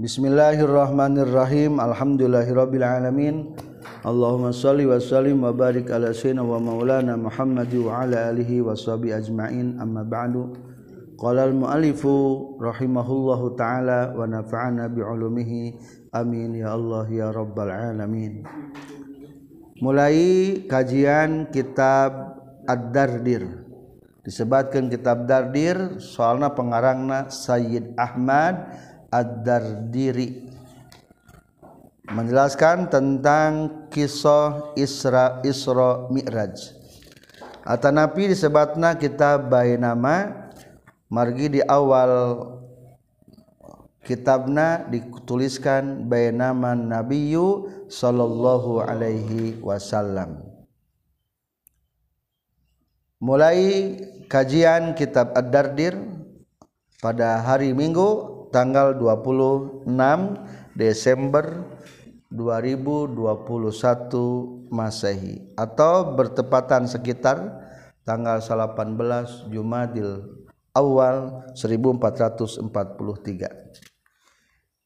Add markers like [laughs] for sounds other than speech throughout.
Bismillahirrahmanirrahim. Alhamdulillahirabbil alamin. Allahumma shalli wa sallim wa barik ala sayyidina wa maulana Muhammad wa ala alihi wa washabi ajmain. Amma ba'du. Qala al muallifu rahimahullahu taala wa nafa'ana bi ulumihi amin ya Allah ya rabbal alamin. Mulai kajian kitab Ad-Dardir. Disebutkan kitab Dardir soalna pengarangna Sayyid Ahmad Ad-Dardiri. Menjelaskan tentang kisah Isra Isra Mi'raj. Atanapi disebutna kitab Bainama. Margi di awal kitabna dituliskan Bainama Nabiyyu sallallahu alaihi wasallam. Mulai kajian kitab Ad-Dardir pada hari Minggu tanggal 26 Desember 2021 Masehi atau bertepatan sekitar tanggal 18 Jumadil awal 1443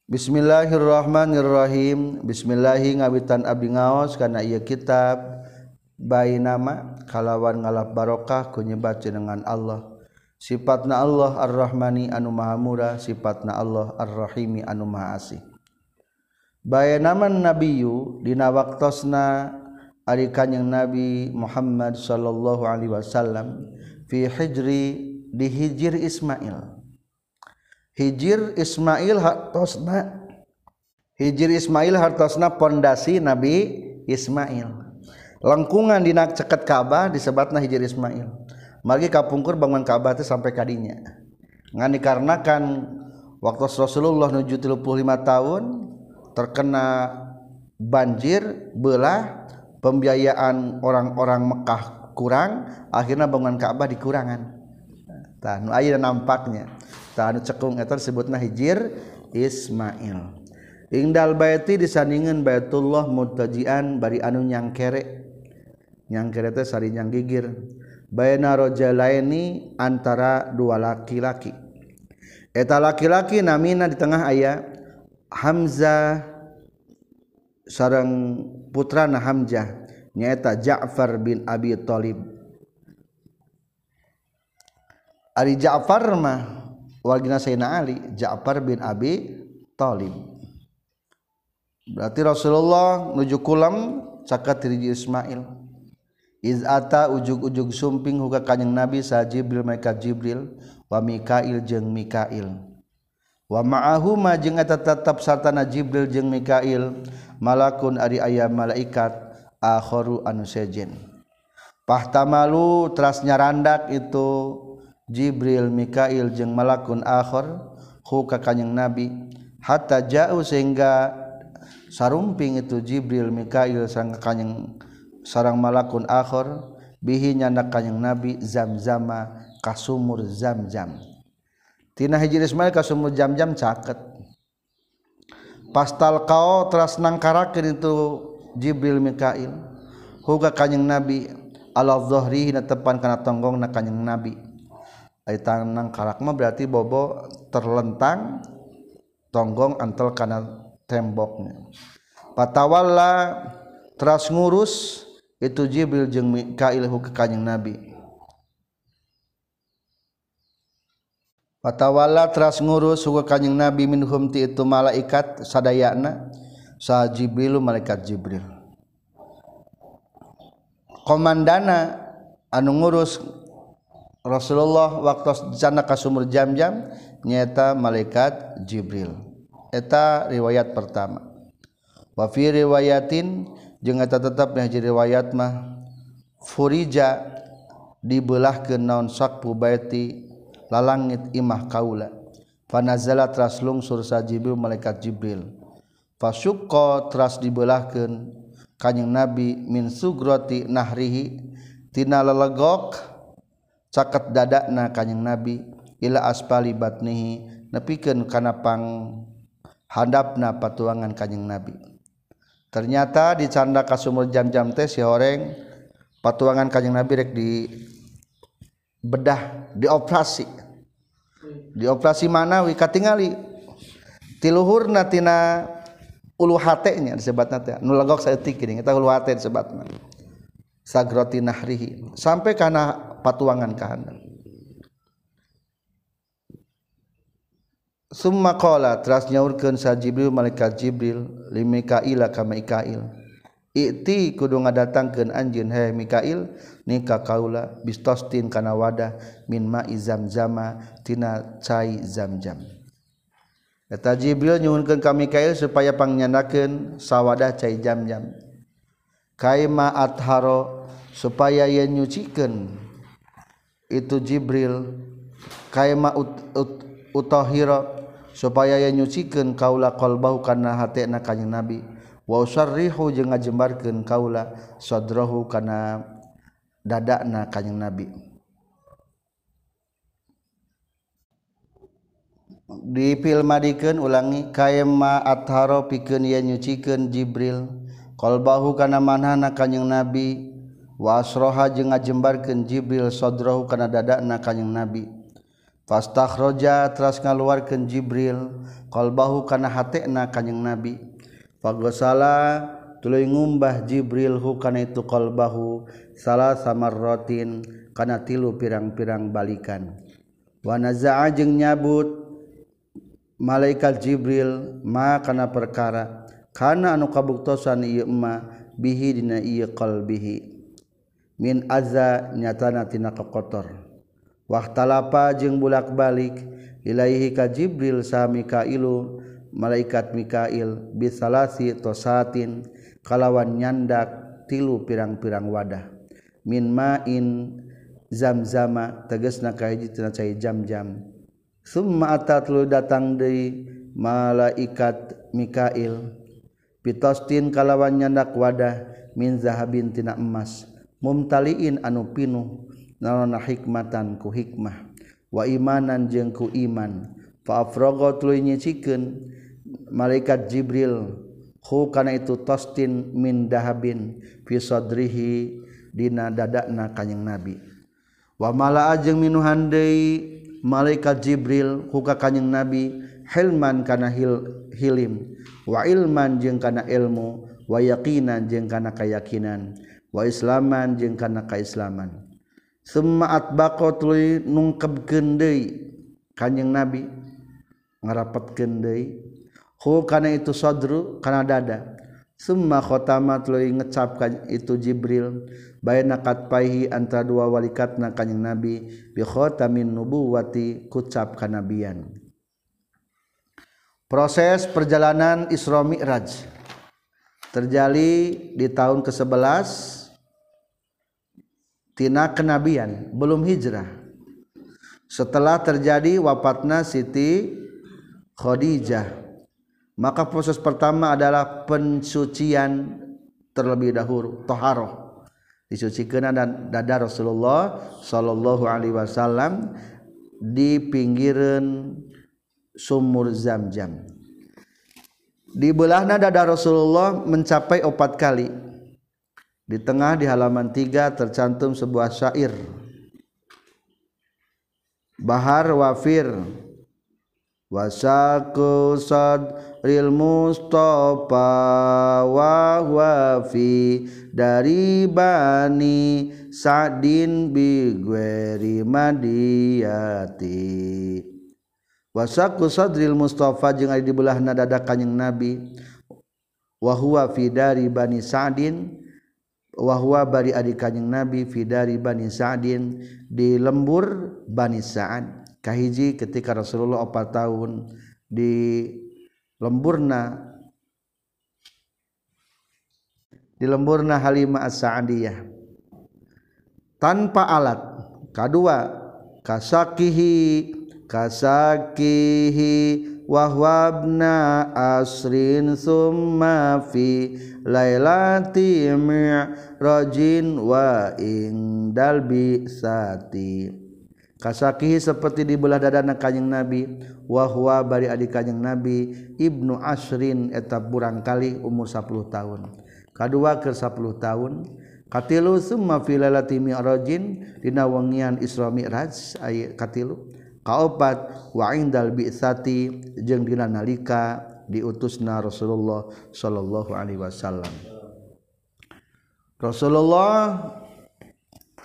Bismillahirrahmanirrahim. Bismillahi ngawitan abdi ngaos karena ia kitab bayi nama kalawan ngalap barokah kunyebat dengan Allah sifatna Allah ar-rahmani anu maha murah sifatna Allah ar-rahimi anu maha asih. Baya naman nabiyu dina waktosna ari kanjing Nabi Muhammad sallallahu alaihi wasallam fi hijri di hijir Ismail. Hijir Ismail hartosna hijir Ismail hartosna pondasi Nabi Ismail. Lengkungan dina ceket Ka'bah disebutna hijir Ismail. margi kapungkur bangun Ka'bah teh sampai kadinya. Ngan dikarenakan waktu Rasulullah nuju 35 tahun terkena banjir belah pembiayaan orang-orang Mekah kurang akhirnya bangun Ka'bah dikurangan. Tah nu aya nampaknya. Tah nu cekung eta disebutna hijir Ismail. Ingdal baiti disandingan Baitullah mutajian bari anu nyangkere. Nyangkere teh sari nyang gigir baina rajalaini antara dua laki-laki. Eta laki-laki namina di tengah ayat Hamzah sarang putrana Hamzah nyaeta Ja'far bin Abi Thalib. Ari Ja'far mah walgina Sayyidina Ali Ja'far bin Abi Thalib. Berarti Rasulullah nuju kulam cakat diri Ismail izata ujug-ujug sumping huka kanyang nabi sa Jibril mereka Jibril wa Mikail jeung Mikail. Wa ma'ahuma jeung eta tetep sartana Jibril jeung Mikail malakun ari aya malaikat akharu anu sejen pahtamalu teras nyarandak itu Jibril Mikail jeung malakun akhar huka kanyang nabi. Hatta jauh sehingga sarumping itu Jibril Mikail sang kanyang sarang malakun akhir bihi nyanda kanyang nabi zam-zama kasumur zam-zam tina hiji Ismail kasumur sumur zamzam caket. Pastal kau teras nangkarakeun itu Jibril Mikail huga kanyang nabi ala dhahrihi na tepan kana tonggong na kanyang nabi. Ai tanang karak mah berarti bobo terlentang tonggong antel kana temboknya. Patawalla teras ngurus itu Jibril jeung Mikail hu ka kanjing Nabi. Patawala teras ngurus suka kanjing Nabi minhum ti itu malaikat sadayana sa Jibril malaikat Jibril. Komandana anu ngurus Rasulullah waktu jana ka sumur jam-jam nyata malaikat Jibril. Eta riwayat pertama. Wa fi riwayatin jeung eta tetep nya jadi riwayat mah. Furija dibelah ke naon sakpu baiti lalangit imah kaula. Panazala tras lungsur sa jibril malaikat jibril. Fasyukqa tras dibelahkeun kanjing nabi min sugrati nahrihi tina lelegok caket dadakna kanjing nabi ila aspali batnihi nepikeun kana pang handapna patuangan kanjing nabi. ternyata di canda kasumur jam-jam teh si horeng patuangan kanjeng Nabi rek di bedah dioperasi. Dioperasi mana? Wika tingali tiluhur natina ulu hatenya disebatna teh. Nu legok saeutik gini eta ulu hate disebatna. Sagroti nahrihi sampai kana patuangan kahanan Summa qala teras nyaurkeun sa Jibril malaikat Jibril li Mikail ka Mikail. Iti kudu ngadatangkeun anjeun he Mikail nika kaula bistostin kana wadah min ma'i zamzama tina cai zamzam. Eta Jibril nyuhunkeun ka Mikail supaya pangnyandakeun sawadah cai zamzam. Kaima atharo supaya yen nyucikeun itu Jibril kaima ut, ut, utahira supaya yang nyuciken kaula qolbahu kana hatena kanyang nabi. Wa usarrihu jeung ngajembarkeun kaula sadrahu kana dadana kanjing nabi. Di filmadikeun ulangi kaema atharo pikeun ye nyucikeun jibril. Qalbahu kana manhana kanjing nabi. Wa asroha jeung ngajembarkeun jibril sadrahu kana dadana kanjing nabi. Fastakhroja teras ngaluarkeun Jibril qalbahu kana hatena kanjing Nabi. Fagosala tuluy ngumbah Jibril hu kana itu qalbahu salah samarratin kana tilu pirang-pirang balikan. Wa naza'a jeung nyabut malaikat Jibril ma kana perkara kana anu kabuktosan ieu ma bihi dina ieu qalbihi min azza nyatana tina kotor. Waktalapa jeung bulak-balik. Ilaihi ka Jibril sa Mikailu malaikat Mikail bisalasi tosatin kalawan nyandak tilu pirang-pirang wadah. Min main zamzama tegas na kahiji tina cai jam-jam. Summa atatlu datang deui malaikat Mikail. Pitostin kalawan nyandak wadah min zahabin tina emas. Mumtaliin anu pinuh. naonna hikmatan ku hikmah. Wa imanan jeung ku iman. Fafrogo tuluy nyicikeun malaikat Jibril hu kana itu tostin min dahabin fi sadrihi dina dadakna kanjing Nabi. Wa malaa jeung minuhan deui malaikat Jibril hu ka kanjing Nabi hilman kana hil, hilim. Wa ilman jeung kana ilmu. Wa yaqinan jeung kana kayakinan. Wa islaman jeung kana kaislaman. semaat bako tuluy nungkep gendei kanjeng nabi ngarapat gendei hu karena itu sodru karena dada. Semua khotama tuluy ngecapkan itu jibril. Bayna katpaihi antara dua walikatna kanjeng nabi. Bi khotamin nubuwati kucap kanabian. Proses perjalanan Isra Mi'raj terjadi di tahun ke-11 tina kenabian belum hijrah. Setelah terjadi wafatna Siti Khadijah maka proses pertama adalah pensucian terlebih dahulu toharoh. Disucikan dan dada Rasulullah Shallallahu Alaihi Wasallam di pinggiran sumur zam-jam di belahna dada Rasulullah mencapai empat kali di tengah di halaman 3 tercantum sebuah syair. Bahar wafir. Wasaku sadril mustafa wa wafi dari bani sadin bi gweri madiyati. Wasaku sadril mustafa jeung di belah dada kanjing nabi. Wa huwa fi dari bani sadin wahwa bari adik kanyeng nabi fidari bani sa'din di lembur bani sa'ad. Kahiji ketika Rasulullah opat tahun di lemburna di lemburna Halimah as-Sa'diyah. Tanpa alat kedua kasakihi kasakihi wahwabna asrin summa fi lailati mi'rajin wa indal bisati kasakihi seperti di belah dadana kanjeng nabi wahwa bari adik kanjeng nabi ibnu asrin eta burang kali umur 10 tahun. Kadua ke 10 tahun. Katilu summa fi lailati mi'rajin dina wengian isra mi'raj ayat katilu. Kaupat waindal bi'sati jeung dina nalika diutusna Rasulullah sallallahu alaihi wasallam. Rasulullah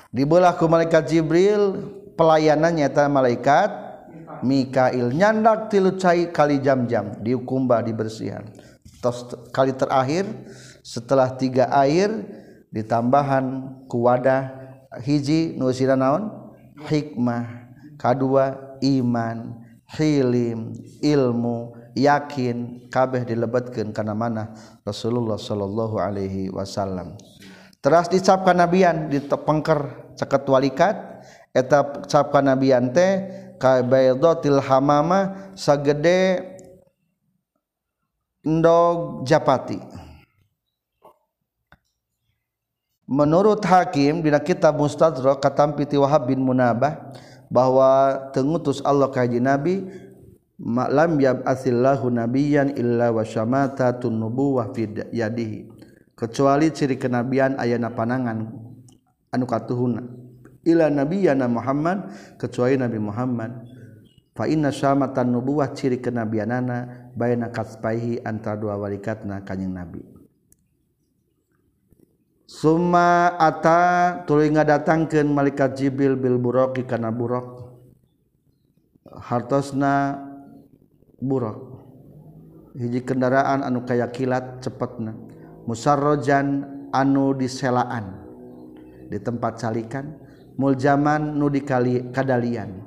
dibelah ku malaikat Jibril pelayanannya ta malaikat Mikail nyandak tilu cai kali jam-jam diukumba dibersihan. Tos kali terakhir setelah tiga air ditambahan kuwadah hiji nusira naon? Hikmah. Kedua iman hilim ilmu yakin kabeh dilebatkan karena mana Rasulullah Shallallahu Alaihi Wasallam. Teras dicapkan nabian di tepengker ceket walikat etap capkan nabian teh kabaydotil hamama sagede ndog japati. Menurut hakim dina kitab mustadrak katampi ti wahab bin munabah bahwa tengutus Allah kaji nabi malam yabatsillahu nabiyyan illa illa wasyamata tunubuwah fi yadihi. Kecuali ciri kenabian ayana panangan anu katuhuna. Ila nabiyana Muhammad kecuali Nabi Muhammad. Fa inna syamatan nubuwah ciri kenabianana baina kasbaihi antara dua walikatna kanjing nabi. summa ata tuluy ngadatangkeun malaikat jibril bil buraqi kana buraq. Hartosna buraq. Hiji kendaraan anu kaya kilat cepetna. Musarrojan anu diselaan. Di tempat salikan muljaman nu dikali kadalian.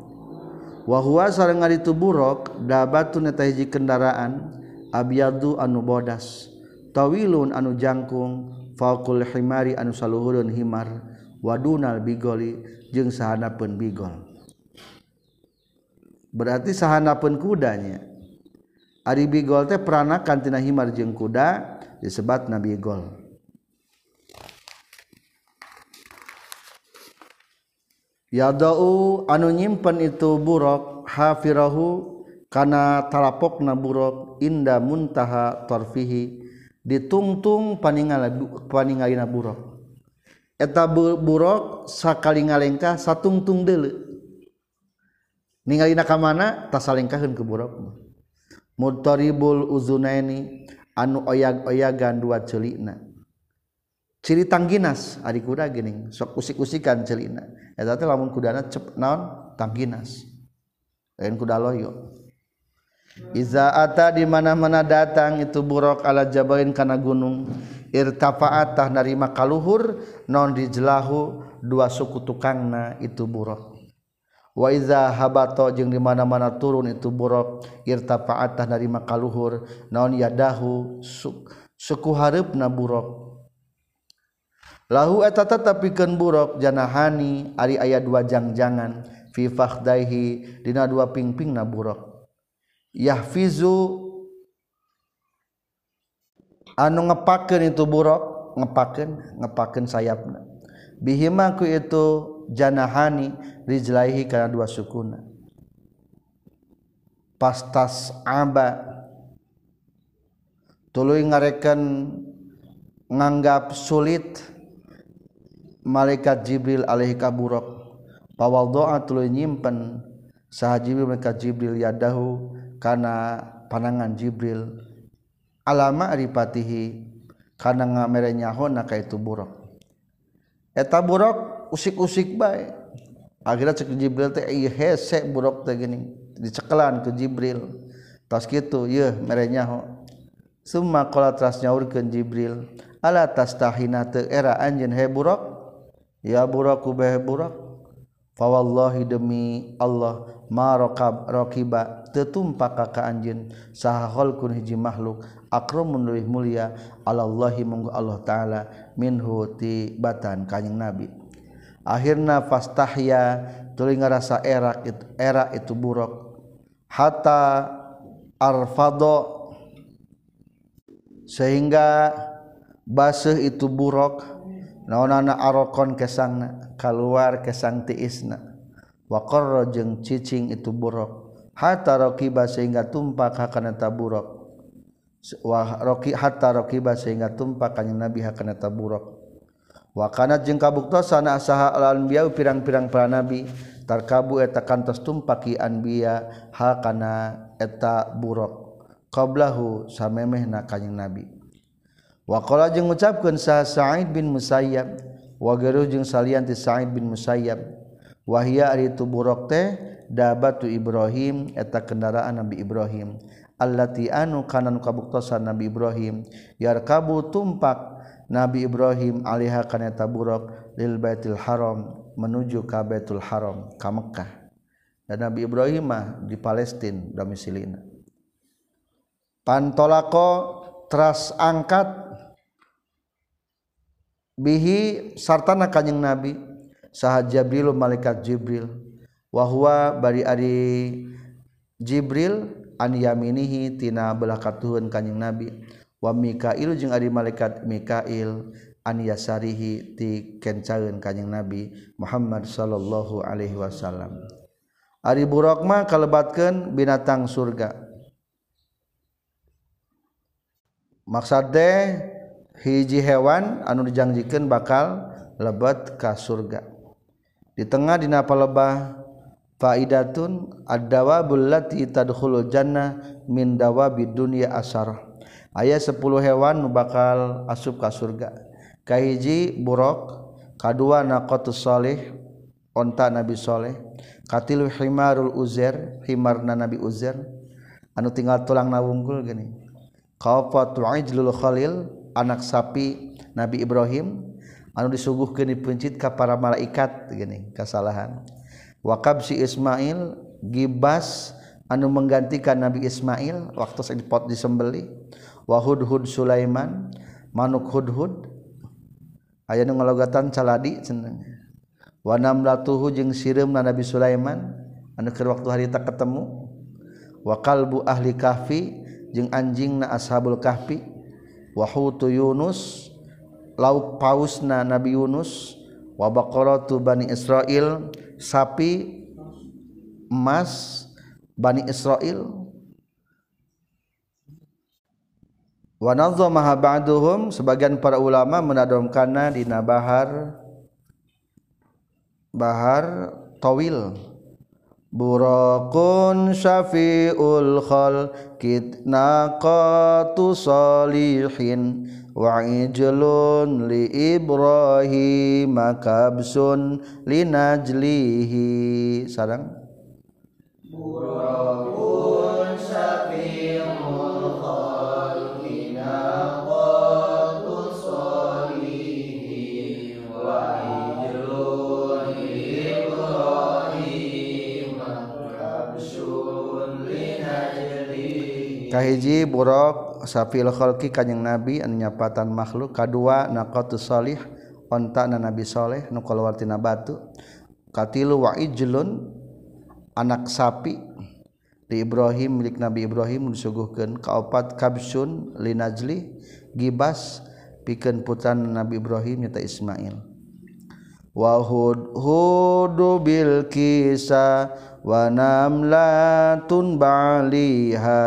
Wa huwa sareng ari tu burok dabatun eta hiji kendaraan abyadu anu bodas. Tawilun anu jangkung faqul himari anu saluhurun himar wadunal bigoli jeung sahanapeun bigol. Berarti sahanapeun kudanya. Ari bigol teh peranakan tina himar jeung kuda disebutna bigol. Yadau anu nyimpen itu buruk hafirahu kana talapokna buruk inda muntaha tarfihi ditungtung paningal paningalina buruk eta buruk sakali ngalengkah satungtung deule ningalina ka mana tasalengkaheun ke buruk mutaribul uzunaini anu oyag-oyagan dua celina. Ciri tangginas ari kuda geuning sok usik-usikan celina. Eta teh lamun kudana cep naon? Tangginas. Lain kuda loyo. Izaata di mana-mana datang itu buruk ala jabalin kana gunung. Irtafaatah narima kaluhur non dijlahu dua suku tukangna itu buruk. Wa iza habato jeung di mana-mana turun itu buruk. Irtafaatah narima kaluhur non yadahu suku hareupna buruk. Lahu eta tetepikeun buruk janahani ari aya dua jangjangan. Fi fakhdaihi dina dua pingpingna buruk. yahfizu. Anu ngepaken itu buruk ngepaken ngepaken sayapna. Bihima ku itu janahani rijlaihi karena dua sukuna. Pastas aba. Tuluy ngarekan nganggap sulit malaikat Jibril alaihi kaburok pawal doa tuluy nyimpen saha Jibril malaikat Jibril yadahu kana panangan Jibril alama aripatihi kana ngamernyahona ka itu buruk. Eta buruk usik-usik baik akhirnya cek Jibril teh iya hese buruk teh gini dicekelan ke Jibril. Tas gitu iya merenyaho semua kola teras nyaurkan Jibril ala tas tahina te era anjen he buruk? Ya buruk kubeh buruk. fawallahi demi Allah ma raqab raqiba tetumpa ka anjin anjeun saha hiji makhluk akramun lebih mulia alallahi munggu Allah taala minhu tibatan batan kanjing nabi. Akhirna fastahya tuluy ngarasa era itu, era itu buruk. Hatta arfado sehingga baseuh itu buruk. Naonana arokon kesangna? keluar kesangti isna. Waqarra jeung cicing itu buruk. Hatta raqiba sehingga tumpak hakana taburok wa raqi hatta raqiba sehingga tumpak kanjing nabi hakana taburok wa kana jeung kabuktosan asaha al anbiya pirang-pirang para nabi tarkabu eta kantos tumpaki anbiya hakana eta buruk. Qablahu samemehna kanjing nabi. Wakola jeung ngucapkeun sa Sa'id bin Musayyab wageru jeung salian ti Sa'id bin Musayyab. Wahya ari tu buruk teh dabatu Ibrahim eta kendaraan Nabi Ibrahim. Allati anu kana nu kabuktosan Nabi Ibrahim. Yarkabu tumpak Nabi Ibrahim alaiha kana eta buruk lil Baitul Haram menuju ka Baitul Haram ka Mekkah dan Nabi Ibrahim mah di Palestina domisilina pantolako teras angkat bihi sartana kanjeng nabi. Saha Jibril malaikat Jibril. Wahwa bari ari Jibril an yaminihi tina belah katuhun nabi. Wa Mikail jeung ari malaikat Mikail an yasarihi ti kencaeun kanyeng nabi Muhammad sallallahu alaihi wasallam. Ari burak mah kalebatkeun binatang surga. Maksud teh hiji hewan anu dijanjikan bakal lebet ka surga. Di tengah dina palebah faidatun ad-dawabul lati tadkhulul jannah min dawabi dunya asar aya 10 hewan nu bakal asup ka surga. Kahiji burok kadua naqatus salih onta nabi saleh katilu himarul uzair himarna nabi uzair. Anu tinggal tulang nawunggul gini. Geuning qafatu ijlul khalil anak sapi Nabi Ibrahim anu disuguhkeun dipencit ka para malaikat gini kesalahan wakab si Ismail gibas anu menggantikan Nabi Ismail waktu dipot disembeli. Wahudhud Sulaiman manuk hudhud. Ayat nu ngalogatan caladi cenah. Wa namlatuhu jeung sireumna Nabi Sulaiman anu keur waktu harita ketemu. Wa qalbu ahli kahfi jeung anjingna ashabul kahfi. wahutu Yunus lauk pausna Nabi Yunus wa baqaratu Bani Israil sapi emas Bani Israil. Wa nazzamaha ba'duhum sebagian para ulama menadomkanna dina bahar bahar tawil. Buraqun syafi'ul khal kitnaqatu salihin wa ijlun li Ibrahim kabsun linajlihi sarang. Buraqun kahiji burok safil khalqi kanjing nabi anu nyapatan makhluk kadua naqatus salih onta na nabi saleh nu kalawartina batu. Katilu wa ijlun anak sapi. Di Ibrahim milik Nabi Ibrahim disuguhkeun kaopat kabsun linajli gibas pikeun putra Nabi Ibrahim nyata Ismail. Wa hud hudu bil kisah wanamlatun baliha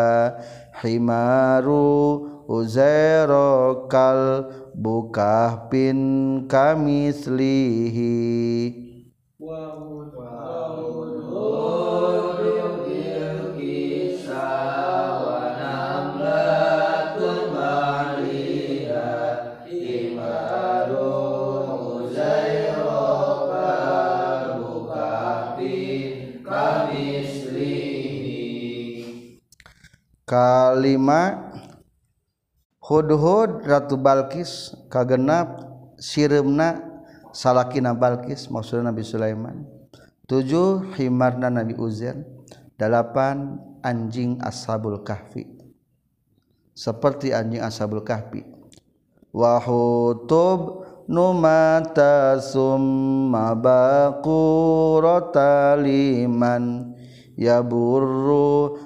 himaru uzairo kal bukah pin kamislihi wow. Kalima hudhud ratu Balkis kagenap siremna salakina Balkis maksudnya Nabi Sulaiman. Tujuh himarna Nabi Uzair. Delapan anjing ashabul kahfi. Seperti anjing ashabul kahfi. Wahutub numata summa baqurata liman yaburru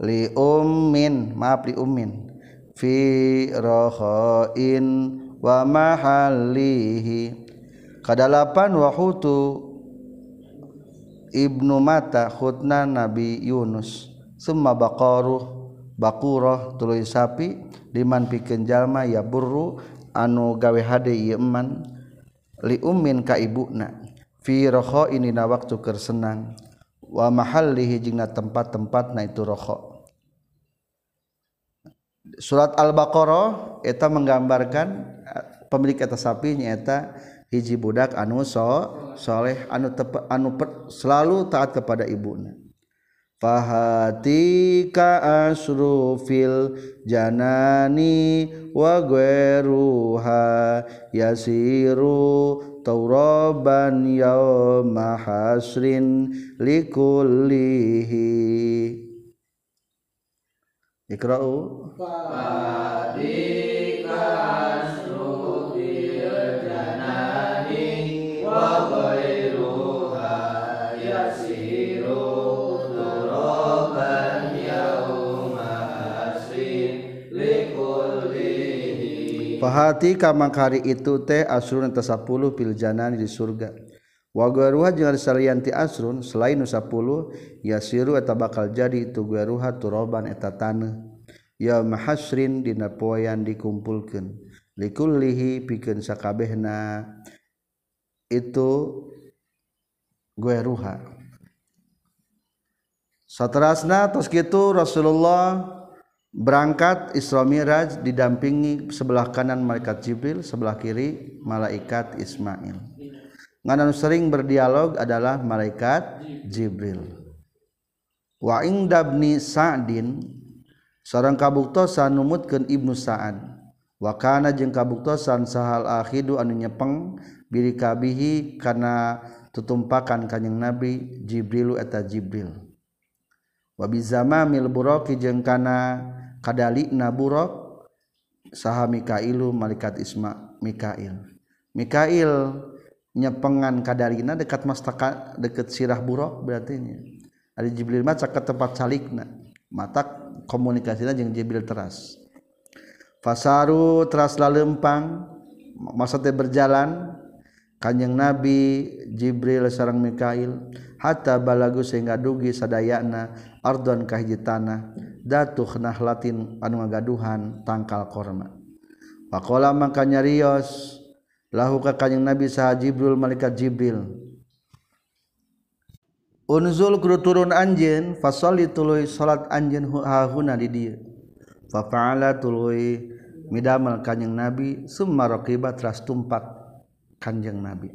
li ummin maaf li ummin. Fi rohoin wa mahalihi. Kadalapan wahutu ibnu mata khutna nabi yunus. Summa baqaruh bakuroh tuluy sapi diman pikeun jalma ya burru anu gawe hade ieu li ummin ka ibuna fi rohoin dina waktu keur senang wa mahallihi jingna tempat-tempat na itu rohoh surat al-baqarah eta menggambarkan eh, pemilik eta sapi nyaeta hiji budak anu so soleh anu tepe, anu per, selalu taat kepada ibunya. Fahatika asrufil janani wa gweruha yasiru tauraban yauma hasrin likullihi fahatika Fahati kamang hari itu teh asrun enta 10 piljanan di surga. waruha salanti asrun selain nu10 yasiru eta bakal jadi tugueruha turoban eta tanah ya mahasrin dina poyan dikumpulkan likullihi pikeun sakabehna itu gueruha Saterasna tos kitu Rasulullah berangkat Isra Miraj didampingi sebelah kanan malaikat Jibril, sebelah kiri malaikat Ismail. nganan sering berdialog adalah malaikat Jibril. Wa indabni Sa'din seorang kabuktosan numutkeun Ibnu Sa'ad. Wa kana jeung kabuktosan sahal akhidu anu nyepeng biri kabihi kana tutumpakan kanjing Nabi jibrilu eta Jibril. Wa bizamamil buraqi jeung kana kadalikna buraq saha Mikailu malaikat Isma Mikail. Mikail nyepengan kadarina dekat mastaka dekat sirah burok berarti ini ada Jibril maca ke tempat salikna mata komunikasinya jeung Jibril teras. Fasaru teras lalempang maksudnya berjalan. Kanjeng Nabi Jibril sarang Mikail hatta balagu sehingga dugi sadayana ardon kahiji tanah datuh nahlatin anu ngagaduhan tangkal korma. Pakola maka nyarios lahu ka kanjing Nabi saha Jibril malaikat Jibril. Unzul kudu turun anjeun fasolli tuluy salat anjeun hahuna di dieu fa fa'ala tuluy midamel kanjing Nabi summa raqiba teras tumpak kanjeng Nabi.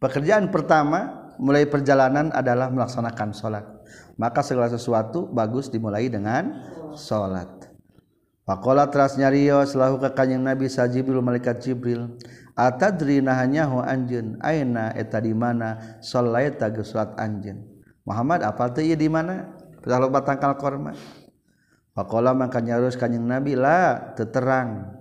Pekerjaan pertama mulai perjalanan adalah melaksanakan salat. Maka segala sesuatu bagus dimulai dengan salat Pakola teras nyarios lahu ka kanjing Nabi sa Jibril malaikat Jibril. Atadri nahanyahu anjeun aina eta di mana sholaita ge salat anjeun. Muhammad apal teh ieu di mana? Pita loba tangkal korma. Pakola maka nyarios kanjing Nabi la teterang.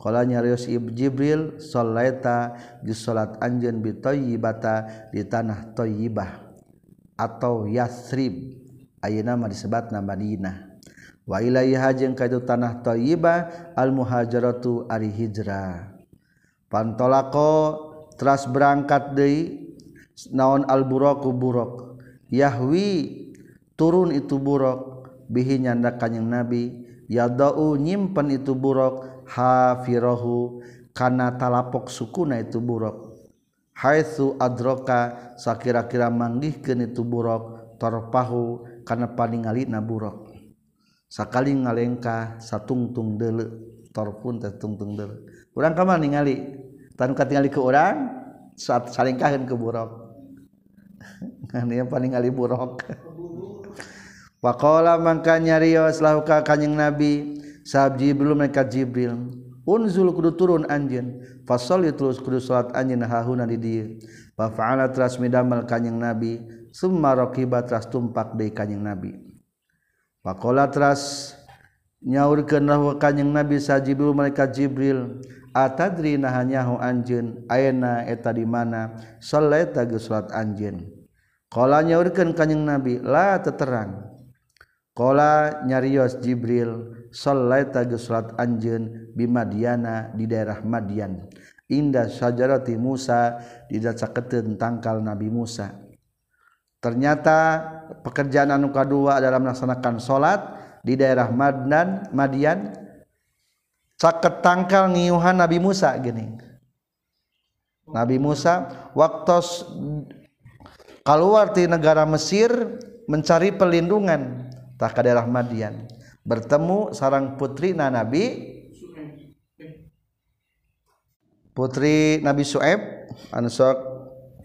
Kala nyarios Jibril sholaita ge salat anjeun bi thayyibata di tanah thayyibah atau Yathrib. Ayeuna mah disebutna Madinah. wailaha jeung ka tanah thayyibah al muhajaratu ari hijrah pantolako tras berangkat deui naon al buraku buruk Yahwi turun itu buruk bihi nyanda kanjing Nabi. Yadau nyimpen itu buruk hafirahu kana talapok sukuna itu buruk. Haitsu adroka sakira-kira manggihkeun itu buruk tarpahu kana paningalina buruk. sakali ngalengkah satungtung dele torpun tungtung dele urang kamar ningali tanu katingali ke urang saat salingkahin ke burok. [laughs] Ngania paningali burok. [laughs] Wakola mangka nyarios lauka kanyang Nabi sahab Jibril mereka Jibril unzul kudu turun anjen fasoli terus kudu sholat anjen hahuna di dia Bafa'ala teras midamal kanyang Nabi Summa rokiba teras tumpak di kanyang Nabi. Pakola teras nyaurkeun kanjing Nabi sa Jibril malaikat Jibril atadri nahanyahu anjeun? Ayeuna eta di mana? Salaita geus salat anjeun. Qala nyaurkeun kanjing Nabi la teterang. Qala nyarios Jibril salaita geus salat anjeun bi Madiana di daerah Madian. Indah sajarati Musa di dacaketeun tangkal Nabi Musa. Ternyata pekerjaan anuka dua dalam melaksanakan salat di daerah Madnan Madian caket tangkal ngiuhan Nabi Musa gini. Nabi Musa waktu keluar di negara Mesir mencari pelindungan ke daerah Madian. Bertemu sarang putri na nabi putri Nabi Sueb ansok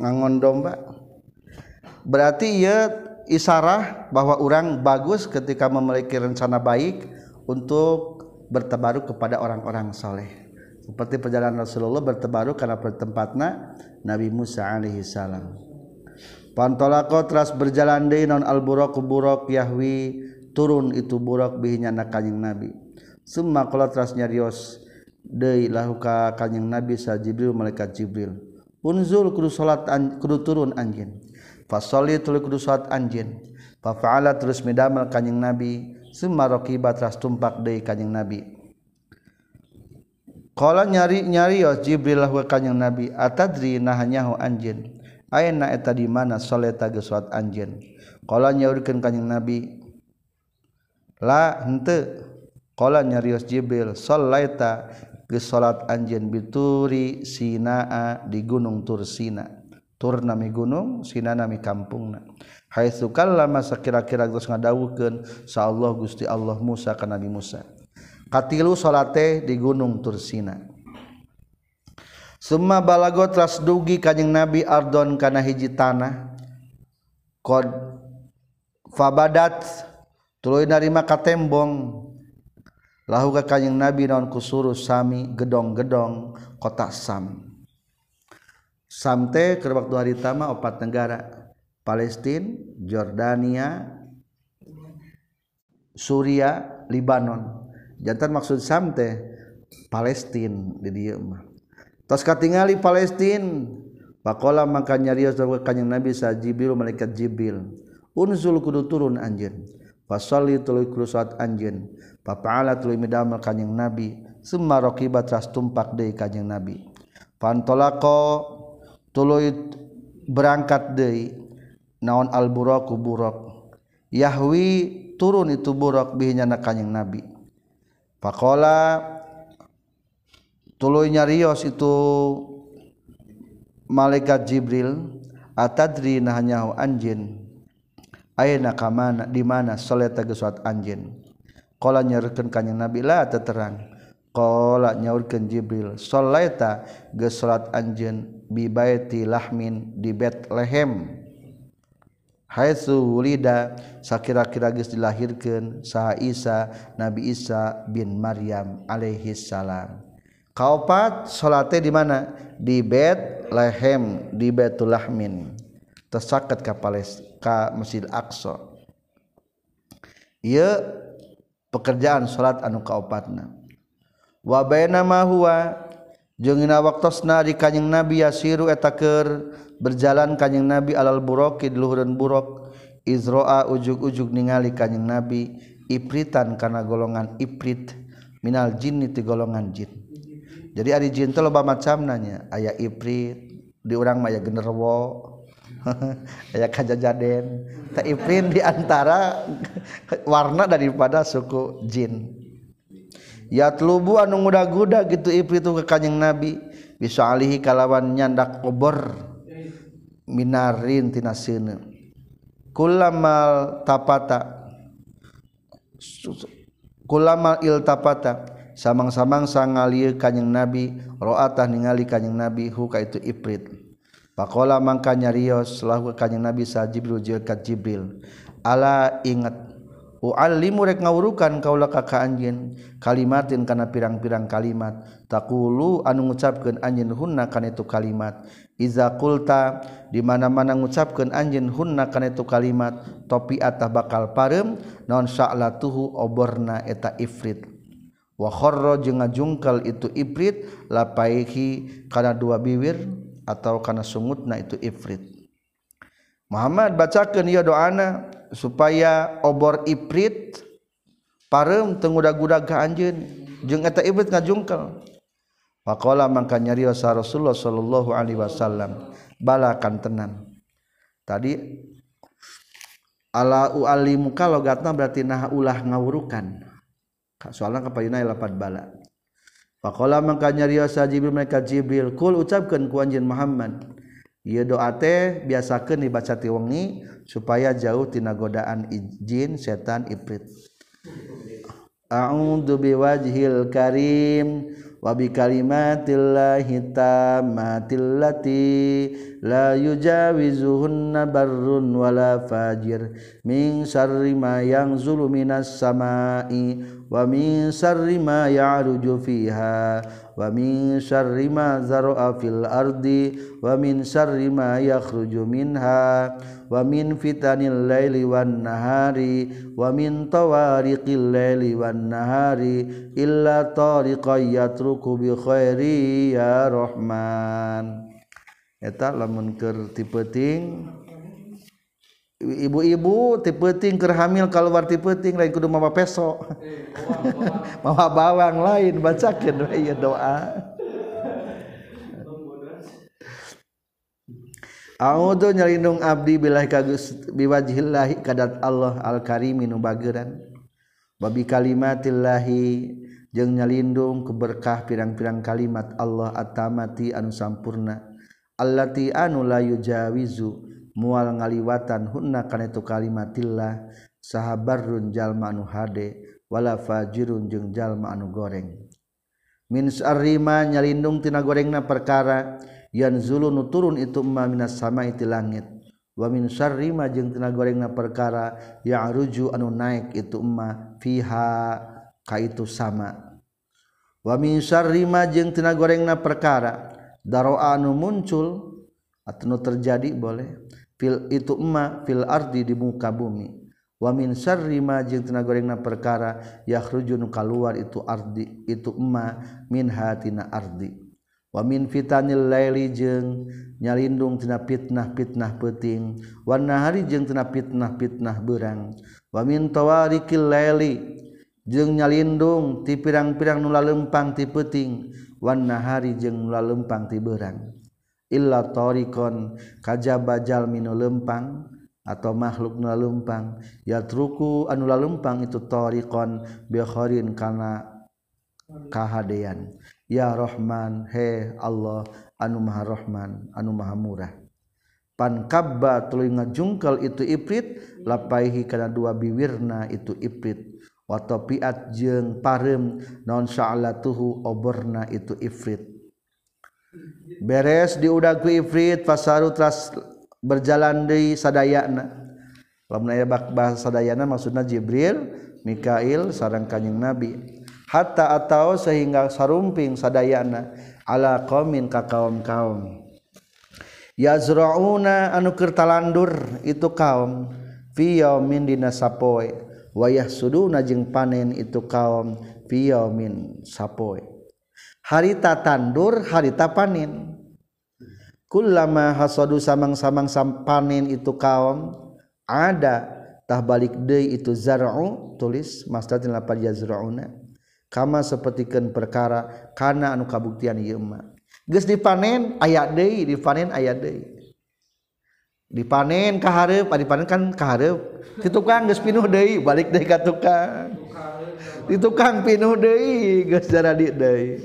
ngangon domba. Berarti ia isyarah bahwa orang bagus ketika memiliki rencana baik untuk bertebaru kepada orang-orang soleh. Seperti perjalanan Rasulullah bertebaru karena pertempatna Nabi Musa alaihi salam. Pantolako teras berjalan deui non al buraq buraq yahwi turun itu buraq bihinya na kanyang Nabi. Summa qala teras nyarios deui lahu ka kanjing Nabi sa Jibril malaikat Jibril. Unzul kudu salat kudu turun anjeun. Fasoli tuli kudu sholat anjin. Fafaala terus medamel kanyang Nabi. semua rokiba teras tumpak dari kanyang Nabi. Kala nyari-nyari yos Jibril lah kanyang Nabi. Atadri nahanyahu anjin. Aina eta di mana soleta ge sholat anjin. Kala nyaurikeun kanyang Nabi. La henteu. Kala nyarios Jibril solaita ge anjen anjin bituri sinaa di gunung Tursina. tur nami gunung sina nami kampungna. Hai sukallama sakira-kira geus ngadawukeun sa Allah Gusti Allah Musa ka Nabi Musa. Katilu salate di gunung Tursina. Summa balago telas dugi kanjing Nabi Ardon kana hiji tanah. Kod Fabadat Tuluy narima katembong Lahu ka kanjing Nabi naon kusuru sami gedong-gedong kota Sam. Sampai ke waktu hari tama opat negara Palestina Jordania Suria Libanon jantan maksud samte Palestina di dia mah tos katingali Palestina pakola maka nyarios kanyeng nabi sa Jibril malaikat Jibril unzul kudu turun anjeun Pasali tuluy krusat anjeun. Papaala tuluy midamel kanjing Nabi. Summa raqiba tras tumpak deui kanjing Nabi. Pantolako tuluy berangkat deui naon al buraku burak yahwi turun itu burak bihinya na kanjing nabi. Pakola tuluy nyarios itu malaikat jibril atadri nahanyahu anjin? Ayeuna ka mana di mana saleta geus anjin? Qala nyaurkeun kanjing nabi la teterang. Qala nyaurkeun jibril salaita geus salat anjeun bibaiti lahmin di Bethlehem haitsu wulida sakira-kira geus dilahirkeun saha Isa Nabi Isa bin Maryam alaihi salam. Kaopat salate di mana? Di Bethlehem di Baitul Lahmin. Tersakat ka Pales ka Masjid Aqsa. Ieu pekerjaan salat anu kaopatna. Wa bainama huwa Jengina waktuna di kanyeng nabi yasiru etaker berjalan kanyeng nabi alal burokid luhurun burok izroa ujug-ujug ningali kanyeng nabi ipritan karena golongan iprit minal jinni ti golongan jin. Jadi ari jin teh loba macam nanya ayah iprit di orang maya generwo [laughs] ayah kajajaden. Tak iprit di antara [laughs] warna daripada suku jin. yatlubu anu nguda-guda gitu iblis itu ke kanjeng nabi. Bisa alihi kalawan nyandak obor minarin tina seuneu kulamal tapata kulamal iltapata samang-samang sangalieu kanjeng nabi ro'atah ningali kanjeng nabi huka itu ifrit pakola mangka nyarios lahu kanjeng nabi sa jibril jeung jibril. Ala ingat Ulimurek ngawurukan kaula ka ka anjeun. Kalimatin kana pirang-pirang kalimat. Taqulu anu ngucapkeun anjeun hunna kana itu kalimat. Iza qulta di mana-mana ngucapkeun anjeun hunna kana itu kalimat. Topi atah bakal parem non sya'latuhu oborna eta ifrit. Wa kharra jeung ngajungkal itu ifrit lapaihi kana dua biwir atau kana sungutna itu ifrit. Muhammad bacakeun ieu doana. supaya obor iprit parem tenguda-guda ke anjeun. Jeung eta ibrit ngajungkel. Faqala mangka nyarios Rasulullah sallallahu alaihi wasallam balakan tenan tadi ala ualimuka logatna berarti nah ulah ngawurukan. Soalnya kepadina lapat bala. Faqala mangka nyarios Jibril mereka Jibril kul ucapkeun ku anjeun Muhammad. Ieu doa teh biasakeun dibaca ti wengi supaya jauh tina godaan jin setan ifrit A'udzu biwajhil karim wa bi kalimatillahi tammati la yujawizuhunna barrun wala fajir min syarri ma yang minas samai wamin syarrima ya'ruju fiha. Wamin syarrima zar'a fil ardi. Wamin syarrima yakhruju minha. Wamin fitanil laili wan nahari. Wamin tawariqil laili wan nahari. Illa tariqan yatruku bi khairi ya rahman. Eta lamun keur ti penting ibu-ibu tipeting kerhamil keluar tipeting lain kudu mama peso eh, mama bawang lain bacakan ya doa. A'udzu nyalindung abdi billahi kagus biwajhillahi kadat Allah al-karimi nu bageuran babi kalimatillahi jeung nyalindung keberkah pirang-pirang kalimat Allah at-tamati anu sampurna. Allati anu la yujawizu mual ngaliwatan hunna kana itu kalimatillah sahabarun jalma anu hade wala fajirun jeung jalma anu goreng. Min sarima nyalindung tina gorengna perkara yan zulun turun itu ma minas sama'i itu langit. Wa min sarima jeung tina gorengna perkara ya'ruju anu naik itu ma fiha ka itu sama. Wa min sarima jeung tina gorengna perkara daroa anu muncul atau terjadi boleh fil itu emma fil ardi di muka bumi. Wa min syarri ma jeung tina gorengna perkara yakhruju nu kaluar itu ardi itu emma min hatina ardi. Wa min fitanil laili jeung nyalindung tina fitnah-fitnah peuting. Wan nahari jeung tina fitnah-fitnah beurang. Wa min tawarikil laili jeung nyalindung ti pirang-pirang nu lalempang ti peuting. Wa nahari jeung nu lalempang ti beurang. illa torikon kajabajal minu lempang atau makhluk nula lempang. Ya truku anula lempang itu torikon bikhorin kana kahadean. Ya Rahman he Allah anu maha Rahman anu maha murah. Pan kabba tuluy ngajungkel itu iprit lapaihi kana dua biwirna itu iprit. Watopiat jeung parem non sya'latuhu oborna itu ifrit beres diudag ku ifrit fasaru tras berjalan di sadayana. Lamun aya bahasa sadayana maksudna Jibril Mikail sareng kanjing Nabi. Hatta atau sehingga sarumping sadayana ala qaumin ka kaum-kaum. Yazrauna anu keur talandur itu kaum fi yaumin dina sapoe. Wayah suduna jeung panen itu kaum fi yaumin sapoe. Harita tandur harita panen kullama hasadu samang-samang panen itu kaum ada. Tah balik deui itu zar'u tulis masdar lapar yazra'una. Kama sapertikeun perkara kana anu kabuktian ieu mah. Geus dipanen aya deui dipanen aya deui dipanen kaharep dipanen kan kaharep di tukang geus pinuh deui balik deui ka tukang. Di tukang pinuh deui geus jaradi deui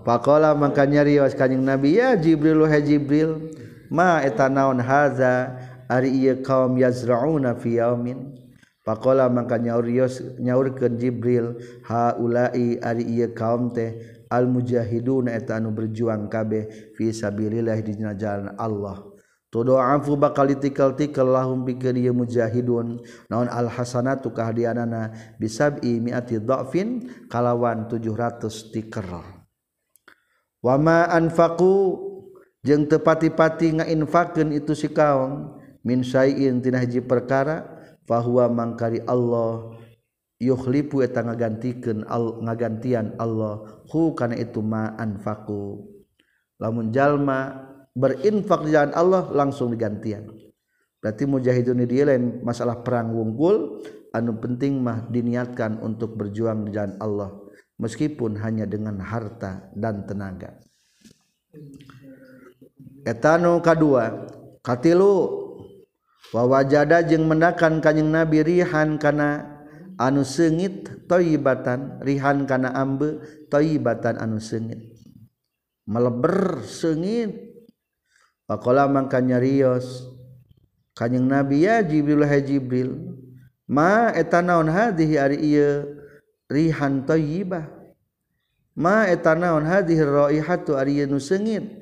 Pakola makanya riwas kanjing Nabi. Ya Jibril wahai Jibril. Ma eta naon haza? Ari ieu kaum yazrauna fi yaumin. Pakola mangka nyaurios nyaurkeun Jibril. Haula'i ari ieu kaum teh al mujahiduna eta anu berjuang kabeh fi sabilillah di jalan Allah. Tudoafu bakal tikal-tikal lahum bikin ieu mujahidun. Naon al hasanatu kahadianana bisabi mi'ati dhafin kalawan 700 tikal wama anfaqu jeung tepati-pati ngainfakeun itu si kaum min syai'in tina hiji perkara fahuwa mangkari Allah yukhlifu eta ngagantikeun al ngagantian Allah hu kana itu ma anfaqu. Lamun jalma berinfak jalan Allah langsung digantian. Berarti mujahidun di lain masalah perang wunggul anu penting mah diniatkan untuk berjuang di jalan Allah meskipun hanya dengan harta dan tenaga. Etanu kedua katilu. Wawajada jeung mendakan kanjing nabi rihan kana anu sengit toibatan rihan kana ambe toibatan anu sengit meleber sengit Pakola mangkanya Rios kanjing Nabi ya Jibril Hai Jibril ma etanaon hadhihi ari ieu? rihan thayyibah ma eta naon hadhihi raihatu ari nu seungit?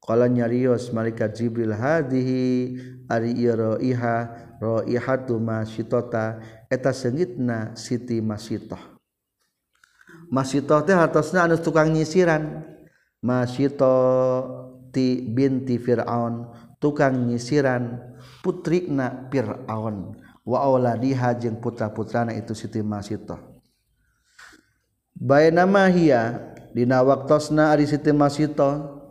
Qala nyarios malaikat jibril hadhihi ari raiha raihatu masitota eta seungitna siti masitoh masitoh teh hartosna anu tukang nyisiran. Masito ti binti fir'aun tukang nyisiran putrina fir'aun. Wa auladiha jeung putra-putrana itu siti masitoh bae nama hiya dina waktosna ari Siti Masitoh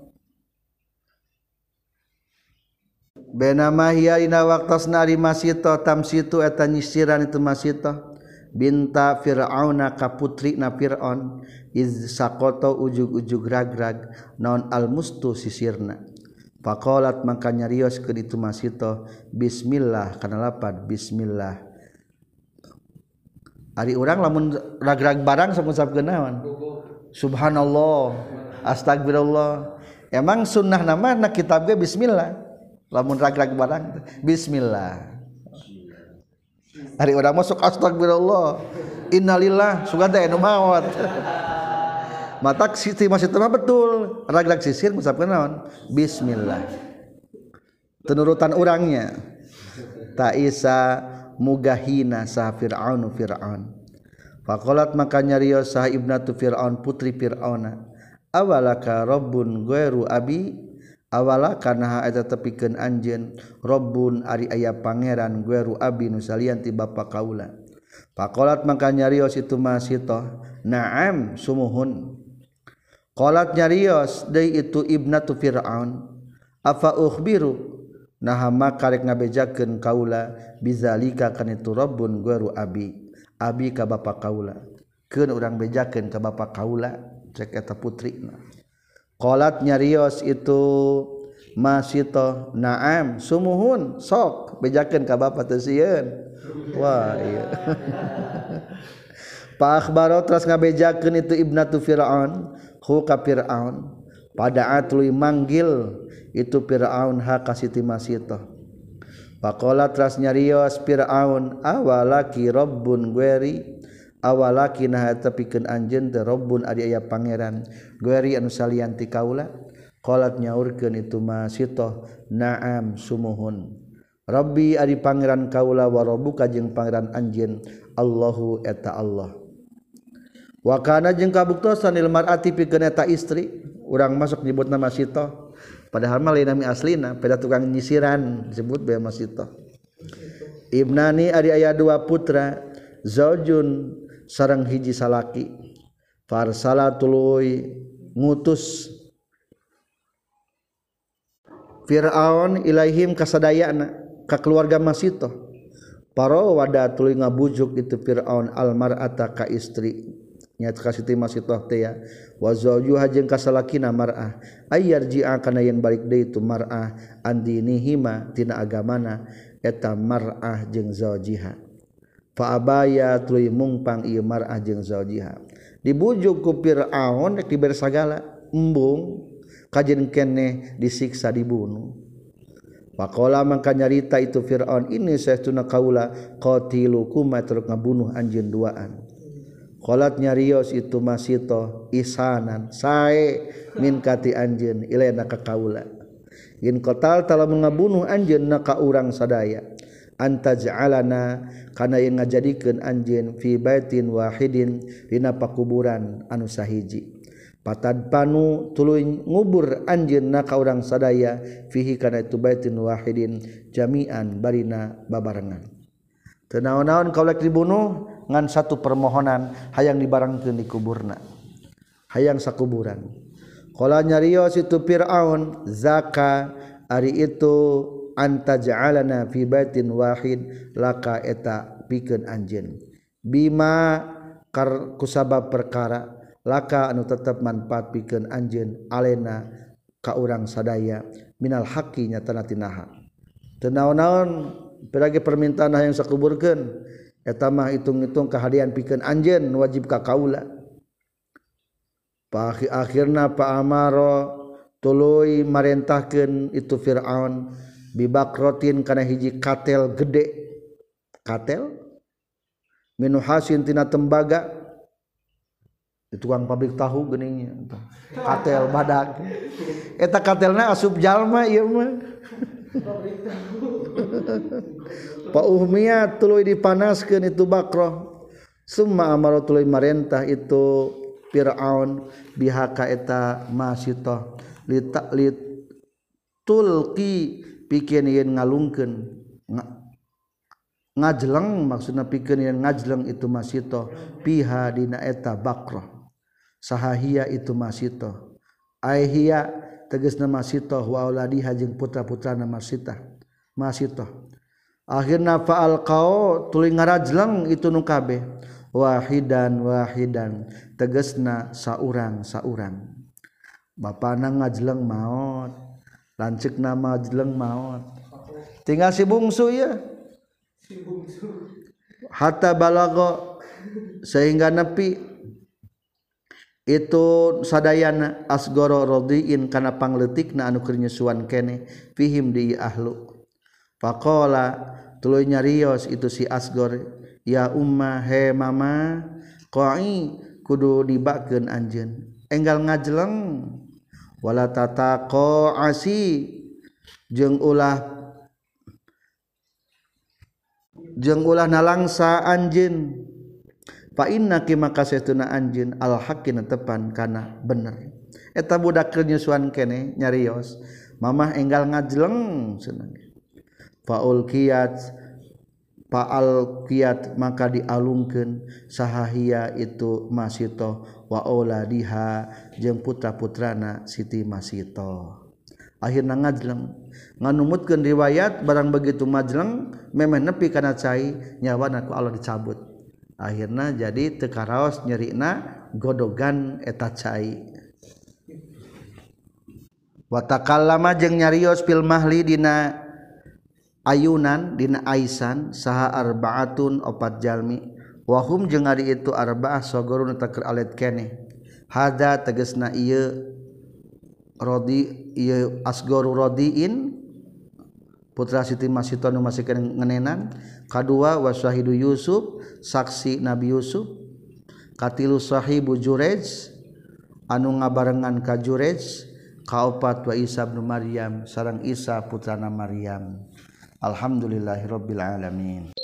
bae nama hiya dina waktosna ari Masitoh tamsitu eta nyisiran itu Masitoh binta Firauna ka putrina Firaun sakoto ujug-ujug ragrag non almustu sisirna. Fakolat makanya rios ke itu masito Bismillah karena lapat Bismillah hari orang lamun ragrag barang sama kenawan Subhanallah. Astagfirullah. Emang sunnah nama nak kitabnya Bismillah. Lamun ragrag barang Bismillah. Hari orang masuk astagfirullah. Innalillah suka teh nu mawat. Mata Siti masih tema betul. Raglag sisir musab naon bismillah. Penurutan orangnya Taisa mugahina sah Fir'aun Fir'aun. Fakolat maka nyario sah ibnatu Fir'aun putri Fir'auna awalaka Rabbun gueru abi? Awala karena eta tepikeun anjeun? Rabbun ari aya pangeran gueru abi nu salian ti bapa kaula. Fakolat maka nyario situ masitoh naam sumuhun. Qalat nyarios deui itu ibnatu Fir'aun afa ukhbiru? nahama karek ngabejakeun kaula bizalika kana itu rabbun guru abi. Abi ka bapa kaula. Keun urang bejakeun ka bapa kaula cek eta putrina qalat nyarios itu masito naam sumuhun sok bejakeun ka bapa teu sieun. Wah iya. [laughs] Pak akhbaro terus ngabejakeun itu ibnatu Firaun hu ka Firaun. pada atlui manggil itu Firaun ha kasiti masito Pakola tras nyarios Firaun awalaki rabbun gueri awalaki nah tepikeun anjeun teh rabbun ari aya pangeran gueri anu salian ti kaula? Qalat nyaurkeun itu masito na'am sumuhun. Rabbi ari pangeran kaula wa rabbuka jeung pangeran anjeun Allahu eta Allah. Wakana jeung kabuktosan ilmar mar'ati pikeun eta istri? Urang masuk nyebut nama Sito. Padahal mah lain nami aslina pada tukang nyisiran disebut bae mas Sito. Ibnani ari aya dua putra zaujun sareng hiji salaki. Farsala tuluy ngutus. Fir'aun ilaihim kasadayana ka keluarga Masito Paro wada tuluy ngabujuk itu Fir'aun al mar'ata ka istri nya masih masitoh teh ya. Wa zawjuha jeung kasalakina mar'ah. Ayar ji'a kana yang balik deh itu mar'ah. Andinihima tina agamana. Eta mar'ah jeng zaujiha fa abaya mung mungpang ieu mar'ah jeng zaujiha dibujuk kupir aon rek diber sagala. Embung. Kajen kene disiksa dibunuh. Pakola mangkanya nyarita itu Fir'aun ini saya tuna kaula tilu kuma teruk ngabunuh anjen duaan. kolat nyarios itu masito isanan. Sae min kati anjeun ilena ka kaula. In qatal tala mengabunuh anjeun na ka urang sadaya. Antaj'alana kana yang ngajadikeun anjeun fi baitin wahidin dina pakuburan anu sahiji. Patad panu tuluy ngubur anjeun na ka urang sadaya fihi kana itu baitin wahidin jami'an barina babarengan. Teu naon-naon kaulek dibunuh? ngan satu permohonan hayang dibarangkeun di kuburna. Hayang sakuburan. Qala nyarios itu fir'aun zaka ari itu anta ja'alana fi baitin wahid laka eta pikeun anjeun. Bima kar kusabab perkara laka anu tetep manfaat pikeun anjeun alena ka urang sadaya minal haqqi nyatana tinaha. Tenaon-naon peragi permintaan yang sakuburkeun. etama hitung-hitung kehadian pikeun anjen wajib ka kaula pa akhirna Pak Amaro tuluy marentahkeun itu Firaun bibakrotin kana hiji katel gede. Katel? Minu hasin tina tembaga. Di tukang pabrik tahu geningnya katel badak. Eta katelna asup jalma ieu mah. [laughs] Pak Uhmiyah tuluy dipanaskeun itu Bakrah. Summa amara tuluy marentah itu Firaun bihaka eta masitah litak lit tulki pikeun yen ngalungkeun ngajleng maksudna pikeun yen ngajleng itu masitah piha dina eta Bakrah. Sahahia itu masitah. Aihia tegesna masito wa auladiha jeung putra-putrana masita. Masito akhirna faal qao tuluy ngarajleng itu nu kabeh. Wahidan wahidan. Tegesna saurang saurang. Bapakna ngajleng maut lancik nama jeleng maut tinggal si bungsu ya. Hatta balago sehingga nepi itu sadayana asgoro rodiin kana pangletik na anu kernyusuan kene fihim di ahlu. Pakola tuluy nyarios itu si asgor ya umma he mama qai kudu dibakeun anjeun. Enggal ngajleng wala tataqo asi. Jeung ulah jeung ulah nalangsa anjeun. Fana maka tun anj alhakin tepan kana bener. Eta budak kenyusuan kene nyarios mamah enggal ngajleng senang faul kiat faal kiat maka dialungkeun sahahia itu masito waola diha jeng putra putrana siti masito. Akhirnya ngajleng nganumutkan riwayat barang begitu majleng memang nepi karena cai nyawa ku Allah dicabut. akhirnya jadi tekaraos nyerina godogan eta cai. Wa takallama jeung nyarios fil mahli dina ayunan dina aisan saha arbaatun opat jalmi. Wahum jeung ari itu arbaah sogorun tak alet keneh. Hada tegesna ieu rodi ieu asgoru rodiin putra Siti Masiton masihkan ngenenan. Kadua wasyahidu Yusuf saksi Nabi Yusuf. Katilu sahibu Jurej anu ngabarengan ka Jurej kaopat wa Isa bin Maryam sarang Isa putrana Maryam. Alhamdulillahirabbil alamin.